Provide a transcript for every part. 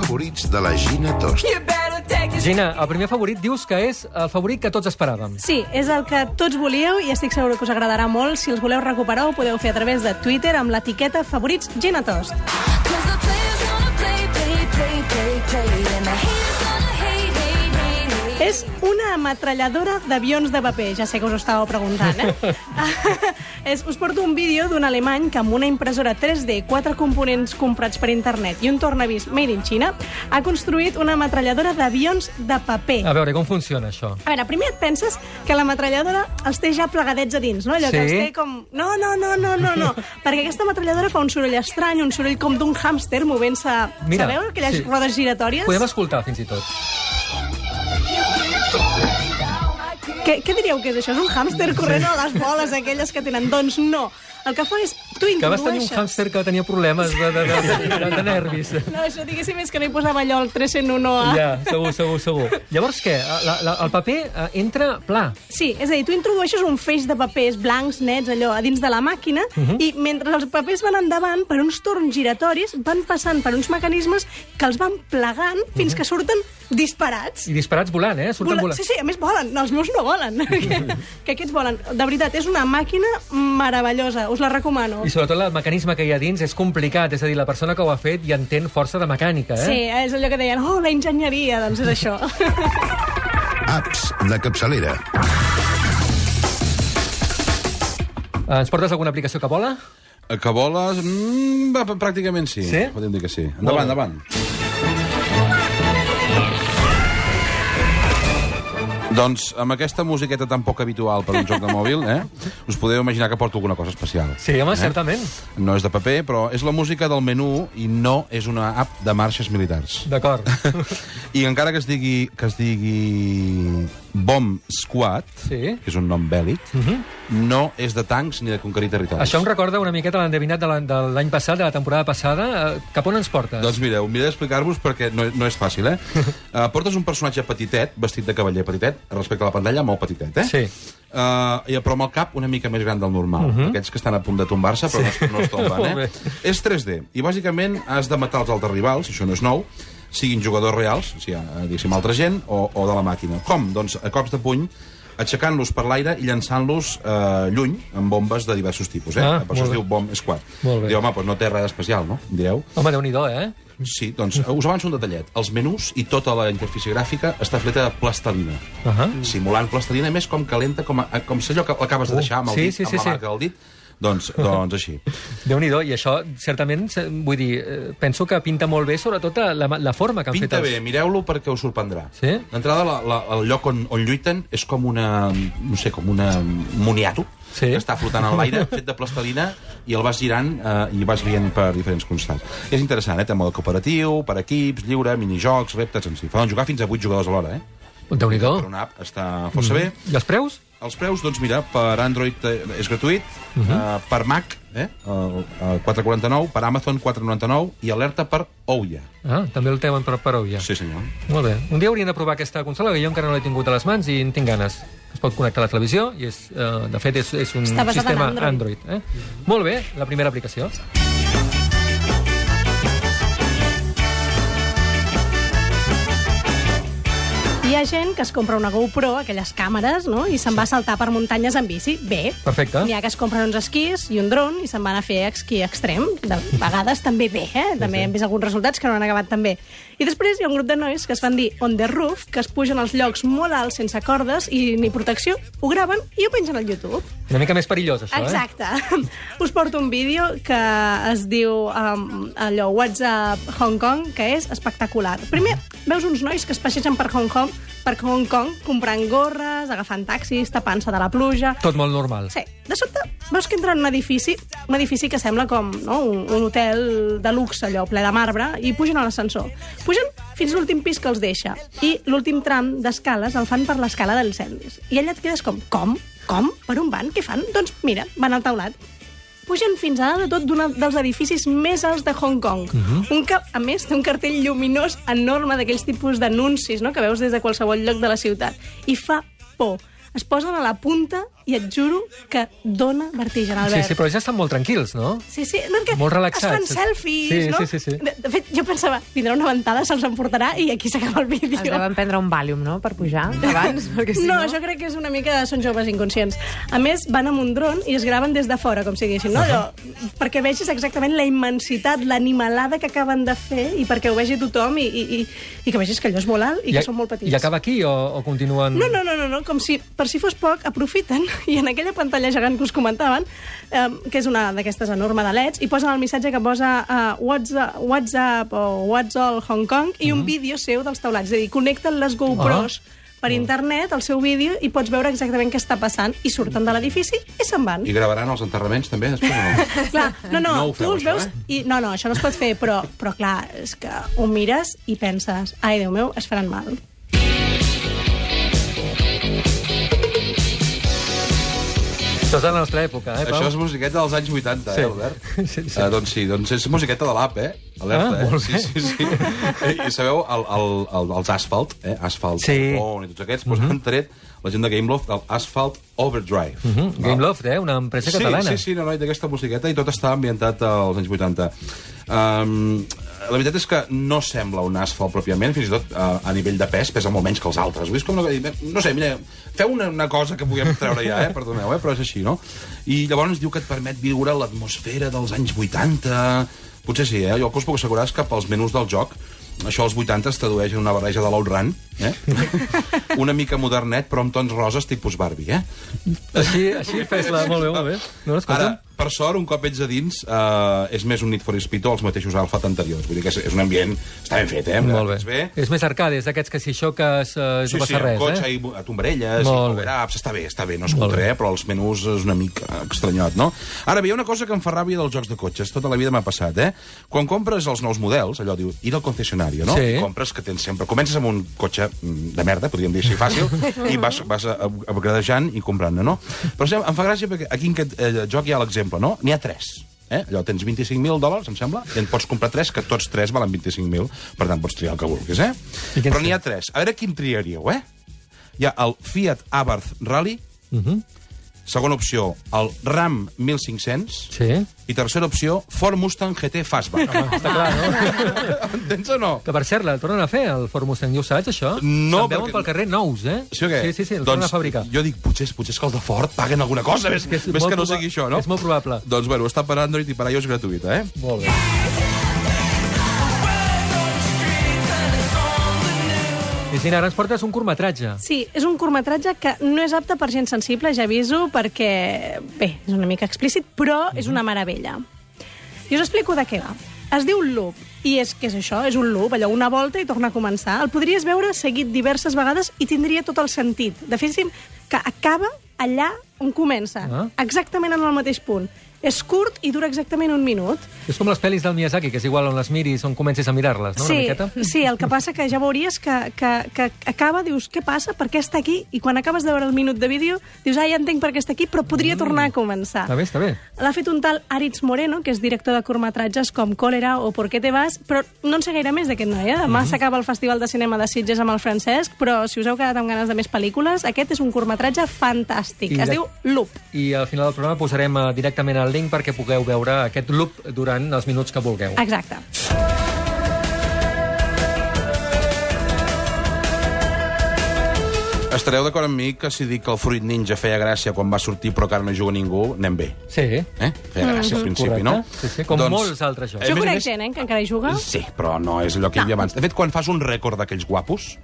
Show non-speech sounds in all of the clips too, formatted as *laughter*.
favorits de la Gina Tost. Gina, el primer favorit dius que és el favorit que tots esperàvem. Sí, és el que tots volíeu i estic segur que us agradarà molt. Si els voleu recuperar, ho podeu fer a través de Twitter amb l'etiqueta favorits Gina Tost. Cause the players gonna play, play, play, play, play. And the haters gonna És una ametralladora d'avions de paper. Ja sé que us ho estàveu preguntant, eh? *laughs* és, us porto un vídeo d'un alemany que amb una impressora 3D, quatre components comprats per internet i un tornavís made in China ha construït una ametralladora d'avions de paper. A veure, com funciona això? A veure, primer et penses que la metralladora els té ja plegadets a dins, no? Allò que Sí. els té com... No, no, no, no, no, no. *laughs* Perquè aquesta metralladora fa un soroll estrany, un soroll com d'un hàmster movent-se... Sabeu aquelles sí. rodes giratòries? Podem escoltar, fins i tot. Què, què diríeu que és això? És un hàmster corrent a les boles aquelles que tenen? Doncs no. El que fa és... Tu Que vas tenir un hàmster que tenia problemes de, de, de, de, de nervis. *laughs* No, això diguéssim és que no hi posava allò el 301A. Ja, segur, segur, segur. Llavors què? La, la, el paper eh, entra pla. Sí, és a dir, tu introdueixes un feix de papers blancs, nets, allò, a dins de la màquina, Mhm. i mentre els papers van endavant, per uns torns giratoris, van passant per uns mecanismes que els van plegant fins que surten disparats. I disparats volant, eh? Surten Vola- volant. Sí, sí, a més volen. No, els meus no volen. que, *laughs* *laughs* que aquests volen. De veritat, és una màquina meravellosa. Us la recomano. I sobretot el mecanisme que hi ha dins és complicat, és a dir, la persona que ho ha fet hi entén força de mecànica, eh? Sí, és allò que deien, oh, la enginyeria, doncs és això. *laughs* Apps de capçalera. Eh, Ens portes alguna aplicació que vola? Que voles? Mm, pràcticament sí. Sí? Podem dir que sí. Endavant, endavant. Doncs amb aquesta musiqueta tan poc habitual per un joc de mòbil, eh, us podeu imaginar que porto alguna cosa especial. Sí, home, certament. No és de paper, però és la música del menú i no és una app de marxes militars. D'acord. *laughs* I encara que es digui, que es digui Bomb Squad, Sí. que és un nom bèl·lic, no és de tancs ni de conquerir territoris. Això em recorda una miqueta l'endevinat de l'any- passat, de la temporada passada. Eh, Cap on ens portes? Doncs mireu, mireu d'explicar-vos perquè no, no és fàcil, eh? uh, *laughs* portes un personatge petitet, vestit de cavaller petitet, respecte a la pantalla, molt petitet, eh? Sí. Uh, però amb el cap una mica més gran del normal. Uh -huh. Aquests que estan a punt de tombar-se, però no, es- no es tomben, eh? *laughs* És 3D. I bàsicament has de matar els altres rivals, això no és nou, siguin jugadors reals, o sigui, eh, diguéssim, altra gent, o, o de la màquina. Com? Doncs a cops de puny, aixecant-los per l'aire i llançant-los eh, lluny amb bombes de diversos tipus. Eh? Ah, per això es diu Bomb Squad. Diu, home, doncs no té res especial, no? Direu. Home, déu nhi eh? Sí, doncs us avanço un detallet. Els menús i tota la interfície gràfica està feta de plastelina. Uh -huh. Simulant plastelina, més com calenta, com, a, com si allò que l'acabes de Uh, deixar amb el sí, dit, sí, amb sí, la sí. marca del dit. Doncs, *laughs* doncs així. déu nhi I això, certament, vull dir, eh, penso que pinta molt bé, sobretot la, la forma que han Pinta fet bé, mireu-lo perquè us sorprendrà. Sí? D'entrada, el lloc on, on lluiten és com una, no sé, com una moniato Sí. que està flotant en l'aire, fet de plastelina, i el vas girant eh, i vas veient per diferents costats. És interessant, eh? Té mode cooperatiu, per equips, lliure, minijocs, reptes, en si. Poden jugar fins a 8 jugadors alhora, eh? déu nhi Per una app està força bé. I els preus? Els preus, doncs mira, per Android eh, és gratuït, uh -huh. uh, per Mac, eh, el, el 4,49, per Amazon 4,99 i alerta per Ouya. Ah, també el teuen per, per ja. Sí, senyor. Molt bé. Un dia hauríem de provar aquesta consola, que jo encara no l'he tingut a les mans i en tinc ganes. Es pot connectar a la televisió i, és, eh, de fet, és, és un sistema Android. Android. eh? Molt bé, la primera aplicació. Ha gent que es compra una GoPro, aquelles càmeres, no? i se'n va a saltar per muntanyes en bici. Bé. Perfecte. N'hi ha que es compren uns esquís i un dron i se'n van a fer esquí extrem. De vegades també bé, eh? També hem vist alguns resultats que no han acabat tan bé. I després hi ha un grup de nois que es fan dir on the roof, que es pugen als llocs molt alts sense cordes i ni protecció, ho graven i ho pengen al YouTube. Una mica més perillós, això, Exacte. *laughs* Us porto un vídeo que es diu um, allò WhatsApp Hong Kong, que és espectacular. Primer, veus uns nois que es passegen per Hong Kong, per Hong Kong comprant gorres, agafant taxis, tapant-se de la pluja... Tot molt normal. Sí, de sobte veus que entra en un edifici, un edifici que sembla com no, un, un hotel de luxe, allò, ple de marbre, i pugen a l'ascensor. Pugen fins l'últim pis que els deixa, i l'últim tram d'escales el fan per l'escala d'incendis. I allà et quedes com, com? Com? Per on van? Què fan? Doncs mira, van al taulat. Pugen fins a dalt de tot d'un dels edificis més alts de Hong Kong. Uh -huh. Un que, a més, té un cartell lluminós enorme d'aquells tipus d'anuncis no? que veus des de qualsevol lloc de la ciutat. I fa por. Es posen a la punta i et juro que dona vertigen, Sí, Albert. sí, però ja estan molt tranquils, no? Sí, sí, no, que Molt relaxats. Es fan selfies, Sí, no? sí, sí, sí. De, de fet, jo pensava, vindrà una ventada, se'ls emportarà i aquí s'acaba el vídeo. Es deuen prendre un Valium, no?, per pujar abans, *laughs* perquè si no, no... jo crec que és una mica... Són joves inconscients. A més, van amb un dron i es graven des de fora, com si diguessin, no? Allò, perquè vegis exactament la immensitat, l'animalada que acaben de fer i perquè ho vegi tothom i, i, i, i que vegis que allò és molt alt i, que són molt petits. I acaba aquí o, o continuen... No, no, no, no, no, com si, per si fos poc, aprofiten i en aquella pantalla gegant que us comentaven, eh, que és una d'aquestes enorme de leds, i posen el missatge que posa uh, WhatsApp, WhatsApp o What's All Hong Kong i un vídeo seu dels taulats. És a dir, connecten les GoPros per internet, el seu vídeo, i pots veure exactament què està passant, i surten de l'edifici i se'n van. I gravaran els enterraments també després o no? *laughs* Clar, no, no, No ho tu feu, els això, veus... eh? I, no, no, això no es pot fer, però, però clar, és que ho mires i penses, ai, Déu meu, es faran mal. Això és de la nostra època, eh, Pau? Això és musiqueta dels anys 80, Sí. eh, Albert? *laughs* Sí, sí. Uh, doncs sí, doncs és musiqueta de l'app, eh? Alerta, Ah, eh? sí, sí, sí. I, I sabeu, el, el, el, els Asphalt, eh? Asphalt, Sí. oh, i tots aquests, doncs han tret la gent de Gameloft del Asphalt Overdrive. Mm, Game Loft, eh? Una empresa sí, catalana. Sí, sí, no, no, i d'aquesta musiqueta i tot està ambientat als anys 80. Um, la veritat és que no sembla un asfalt pròpiament, fins i tot uh, a nivell de pes pesa molt menys que els altres. Vull dir, és com una, no sé, mira, feu una, una cosa que puguem treure ja, eh? perdoneu, eh? però és així, no? I llavors diu que et permet viure l'atmosfera dels anys 80... Potser sí, eh? Jo el que us puc assegurar és que pels menús del joc això als 80 es tradueix en una barreja de l'Outrun, eh? *laughs* una mica modernet, però amb tons roses tipus Barbie, eh? Així, així fes-la molt bé, molt bé. No, escolta'm. Ara, per sort, un cop ets a dins, eh, és més un Need for Speed o els mateixos Alpha anteriors. Vull dir que és, és un ambient... Està ben fet, eh? Molt bé. Bé. És més arcade, és d'aquests que si xoques eh, no Sí, sí, passa amb res, cotxe eh? i a tombarelles Molt i power-ups, està bé, està bé, no es bé. eh? però els menús és una mica estranyot, no? Ara hi ha una cosa que em fa ràbia dels jocs de cotxes, tota la vida m'ha passat, eh? Quan compres els nous models, allò diu, ir al concesionario, no? Sí. I compres que tens sempre... Comences amb un cotxe mm, de merda, podríem dir així fàcil, *laughs* i vas, vas a- a- upgradejant i comprant-ne, no? Però sí, em fa gràcia perquè aquí en aquest eh, joc hi ha l'exemple, no? N'hi ha tres. Eh? Allò, tens 25.000 dòlars, em sembla, i en pots comprar tres, que tots tres valen 25.000, per tant, pots triar el que vulguis, eh? Però n'hi ha tres. A veure quin triaríeu, eh? Hi ha el Fiat Abarth Rally, Mhm. Segona opció, el Ram 1500, Sí. i tercera opció, Ford Mustang GT Fastback. Està clar, no? *laughs* Entens o no? Que per cert, el tornen a fer, el Ford Mustang, ja ho saps, això? No, Se'n veuen perquè- pel carrer nous, eh? Sí o què? Sí, sí, sí, el tornen a fabricar. Jo dic, potser, potser és que els de Ford paguen alguna cosa, més, que és més que no proba- sigui això, no? és molt probable. Doncs, bueno, està per Android i per iOS gratuïta, eh? Molt bé. Cristina, ara ens portes un curtmetratge. Sí, és un curtmetratge que no és apte per gent sensible, ja aviso, perquè, bé, és una mica explícit, però és una meravella. I us explico de què va. Es diu Loop, i és que és això, és un loop, allò, una volta i torna a començar. El podries veure seguit diverses vegades i tindria tot el sentit. De fet, que acaba allà on comença, Ah. exactament en el mateix punt. És curt i dura exactament un minut. És com les pel·lis del Miyazaki, que és igual on les miris, on comencis a mirar-les, no? sí, Una miqueta? sí, el que passa que ja veuries que, que, que acaba, dius, què passa, per què està aquí? I quan acabes de veure el minut de vídeo, dius, ah, ja entenc per què està aquí, però podria tornar a començar. Està bé, està bé. L'ha fet un tal Aritz Moreno, que és director de curtmetratges com Còlera o Por qué te vas, però no en sé gaire més d'aquest noi. Eh? Demà s'acaba el Festival de Cinema de Sitges amb el Francesc, però si us heu quedat amb ganes de més pel·lícules, aquest és un curtmetratge fantàstic. I es de- diu Loop. I al final del programa posarem eh, directament el link perquè pugueu veure aquest loop durant els minuts que vulgueu. Exacte. Estareu d'acord amb mi que si dic que el Fruit Ninja feia gràcia quan va sortir però que ara no juga ningú, anem bé. Sí. Eh? Feia gràcia al principi, Correcte. no? Sí, sí, com molts altres jocs. Jo conec gent, eh, que encara hi juga. Sí, però no és allò que hi havia abans. De fet, quan fas un rècord d'aquells guapos,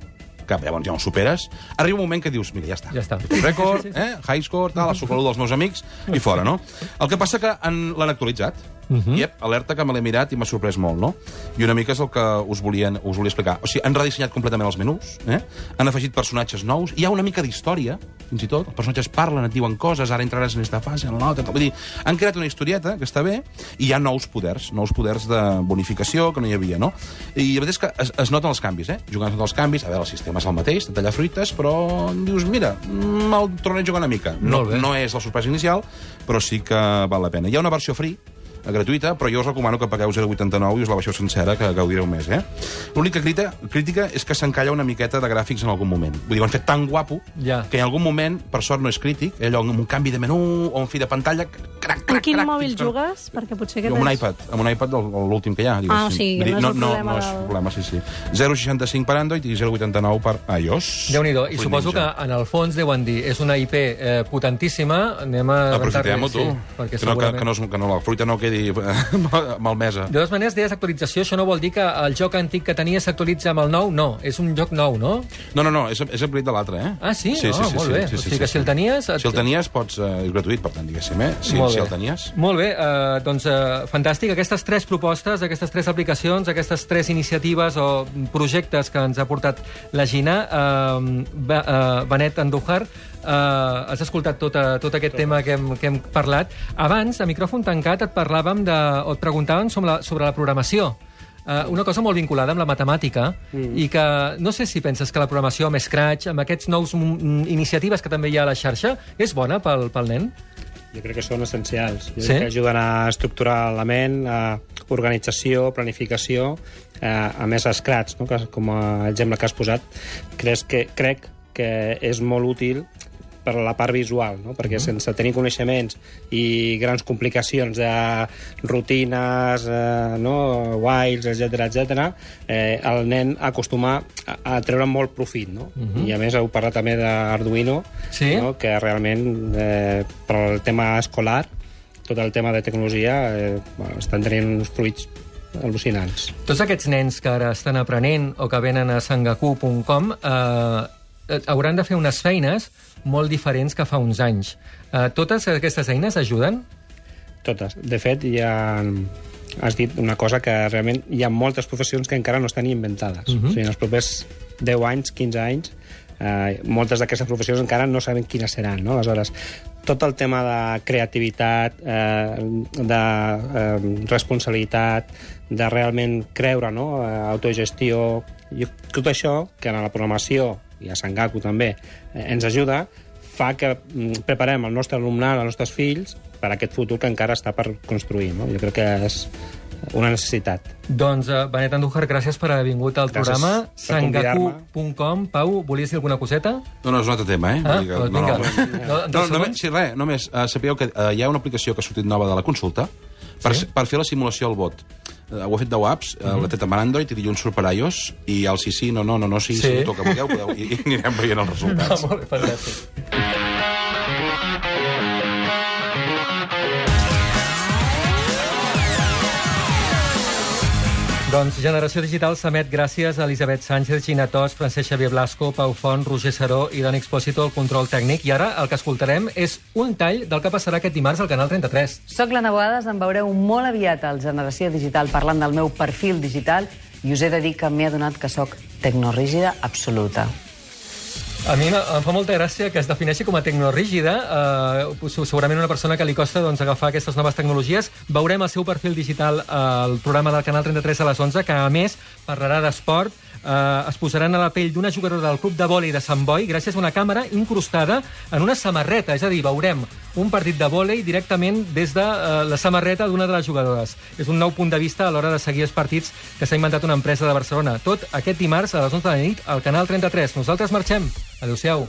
que llavors ja ho superes, arriba un moment que dius, mira, ja està. Ja està. Rècord, *laughs* Sí, sí, sí. eh? high score, tal, la saludo dels meus amics, i fora, no? El que passa que l'han actualitzat. Uh -huh. Yep, alerta que me l'he mirat i m'ha sorprès molt, no? I una mica és el que us, volien, us volia explicar. O sigui, han redissenyat completament els menús, eh? han afegit personatges nous, hi ha una mica d'història, fins i tot, els personatges parlen, et diuen coses, ara entraràs en aquesta fase, en l'altra... Vull dir, han creat una historieta que està bé i hi ha nous poders, nous poders de bonificació que no hi havia, no? I la veritat és que es, es noten els canvis, eh? Jugant tots els canvis, a veure, el sistema és el mateix, de tallar fruites, però dius, mira, me'l tornaré a jugar una mica. No, no és la sorpresa inicial, però sí que val la pena. Hi ha una versió free, gratuïta, però jo us recomano que pagueu 0,89 i us la baixeu sencera, que gaudireu més, eh? L'única crítica, crítica és que s'encalla una miqueta de gràfics en algun moment. Vull dir, ho han fet tan guapo Ja. que en algun moment, per sort no és crític, allò amb un canvi de menú o un fi de pantalla... Crac, crac, Amb quin crac, mòbil jugues? Perquè potser que amb un iPad, amb un iPad del- l'últim que hi ha. diguéssim. Ah, o sigui, dir, no és no, problema no és del- problema, sí, sí. 0,65 per Android i 0,89 per iOS. déu nhi I suposo que en el fons deuen dir és una IP eh, potentíssima, anem a... Aprofitem-ho, tu. Sí, perquè que, no, que, segurament... que, no, que no, la fruita no quedi *laughs* malmesa. De totes maneres, deies actualització, això no vol dir que el joc antic que tenia s'actualitza amb el nou? No, és un joc nou, no? No, no, no, és, és upgrade de l'altre, eh? Ah, sí? Sí, sí, Ah, sí, molt sí, bé. sí, O sí, sigui que sí, si el sí. tenies, et- Si el tenies, pots... Eh, és gratuït, per tant, diguéssim, eh? Si, Molt si el tenies. Molt bé, eh, doncs eh, fantàstic. Aquestes tres propostes, aquestes tres aplicacions, aquestes tres iniciatives o projectes que ens ha portat la Gina, eh, eh, Benet Andújar, eh, has escoltat tot, eh, tot aquest tema que hem, que hem parlat. Abans, a micròfon tancat, et parlàvem de, o et preguntàvem sobre la, sobre la programació. Uh, una cosa molt vinculada amb la matemàtica mm. i que no sé si penses que la programació amb Scratch, amb aquests nous iniciatives que també hi ha a la xarxa, és bona pel, pel nen? Jo crec que són essencials. Jo Sí? crec que ajuden a estructurar la ment, a organització, planificació, eh, a més Scratch, no? que, com a exemple que has posat, crec que, crec que és molt útil per la part visual, no? perquè sense tenir coneixements i grans complicacions de rutines, eh, no? whiles, etc etc, eh, el nen acostuma a, a treure molt profit. No? I a més heu parlat també d'Arduino, Sí. no? que realment eh, per al tema escolar tot el tema de tecnologia eh, bueno, estan tenint uns fruits al·lucinants. Tots aquests nens que ara estan aprenent o que venen a sangaku.com eh, hauran de fer unes feines molt diferents que fa uns anys. Eh, totes aquestes eines ajuden? Totes. De fet, hi ha... Has dit una cosa que realment hi ha moltes professions que encara no estan inventades. Uh -huh. O sigui, en els propers 10 anys, 15 anys, eh, moltes d'aquestes professions encara no saben quines seran. No? Aleshores, tot el tema de creativitat, eh, de eh, responsabilitat, de realment creure, no? eh, autogestió... Jo, tot això, que en la programació, i a Sangaku també, eh, ens ajuda, fa que mm, preparem el nostre alumnat, els nostres fills, per a aquest futur que encara està per construir. No? Jo crec que és una necessitat. Doncs, uh, Benet Andújar, gràcies per haver vingut al Gràcies programa. Sangaku.com. Pau, volies dir alguna coseta? No, no, és un altre tema, eh? Ah, Vull dir que- doncs no, vinga. no, No, en no, dos només, segons. sí, res, només uh, sapigueu que uh, hi ha una aplicació que ha sortit nova de la consulta per, Sí? per fer la simulació al vot. Uh, ho ha fet 10 apps, uh, l'ha tret amb Android i dilluns surt per iOS, i el sí, sí, no, no, no, no, sí, Sí. sí, sí que vulgueu, podeu, i, i anirem veient els resultats. Ah, *laughs* molt bé, fantàstic. Doncs Generació Digital s'emet gràcies a Elisabet Sánchez, Gina Tos, Francesc Xavier Blasco, Pau Font, Roger Saró i Dani Expósito, el control tècnic. I ara el que escoltarem és un tall del que passarà aquest dimarts al Canal 33. Soc l'Anna Boades, em veureu molt aviat al Generació Digital parlant del meu perfil digital i us he de dir que m'he adonat que sóc tecnorígida absoluta. A mi em fa molta gràcia que es defineixi com a tecnorígida. Eh, segurament una persona que li costa doncs, agafar aquestes noves tecnologies. Veurem el seu perfil digital al programa del Canal 33 a les 11, que a més parlarà d'esport. Eh, es posaran a la pell d'una jugadora del club de vòlei de Sant Boi gràcies a una càmera incrustada en una samarreta. És a dir, veurem un partit de vòlei directament des de eh, la samarreta d'una de les jugadores. És un nou punt de vista a l'hora de seguir els partits que s'ha inventat una empresa de Barcelona. Tot aquest dimarts a les 11 de la nit al Canal 33. Nosaltres marxem. Adéu-siau.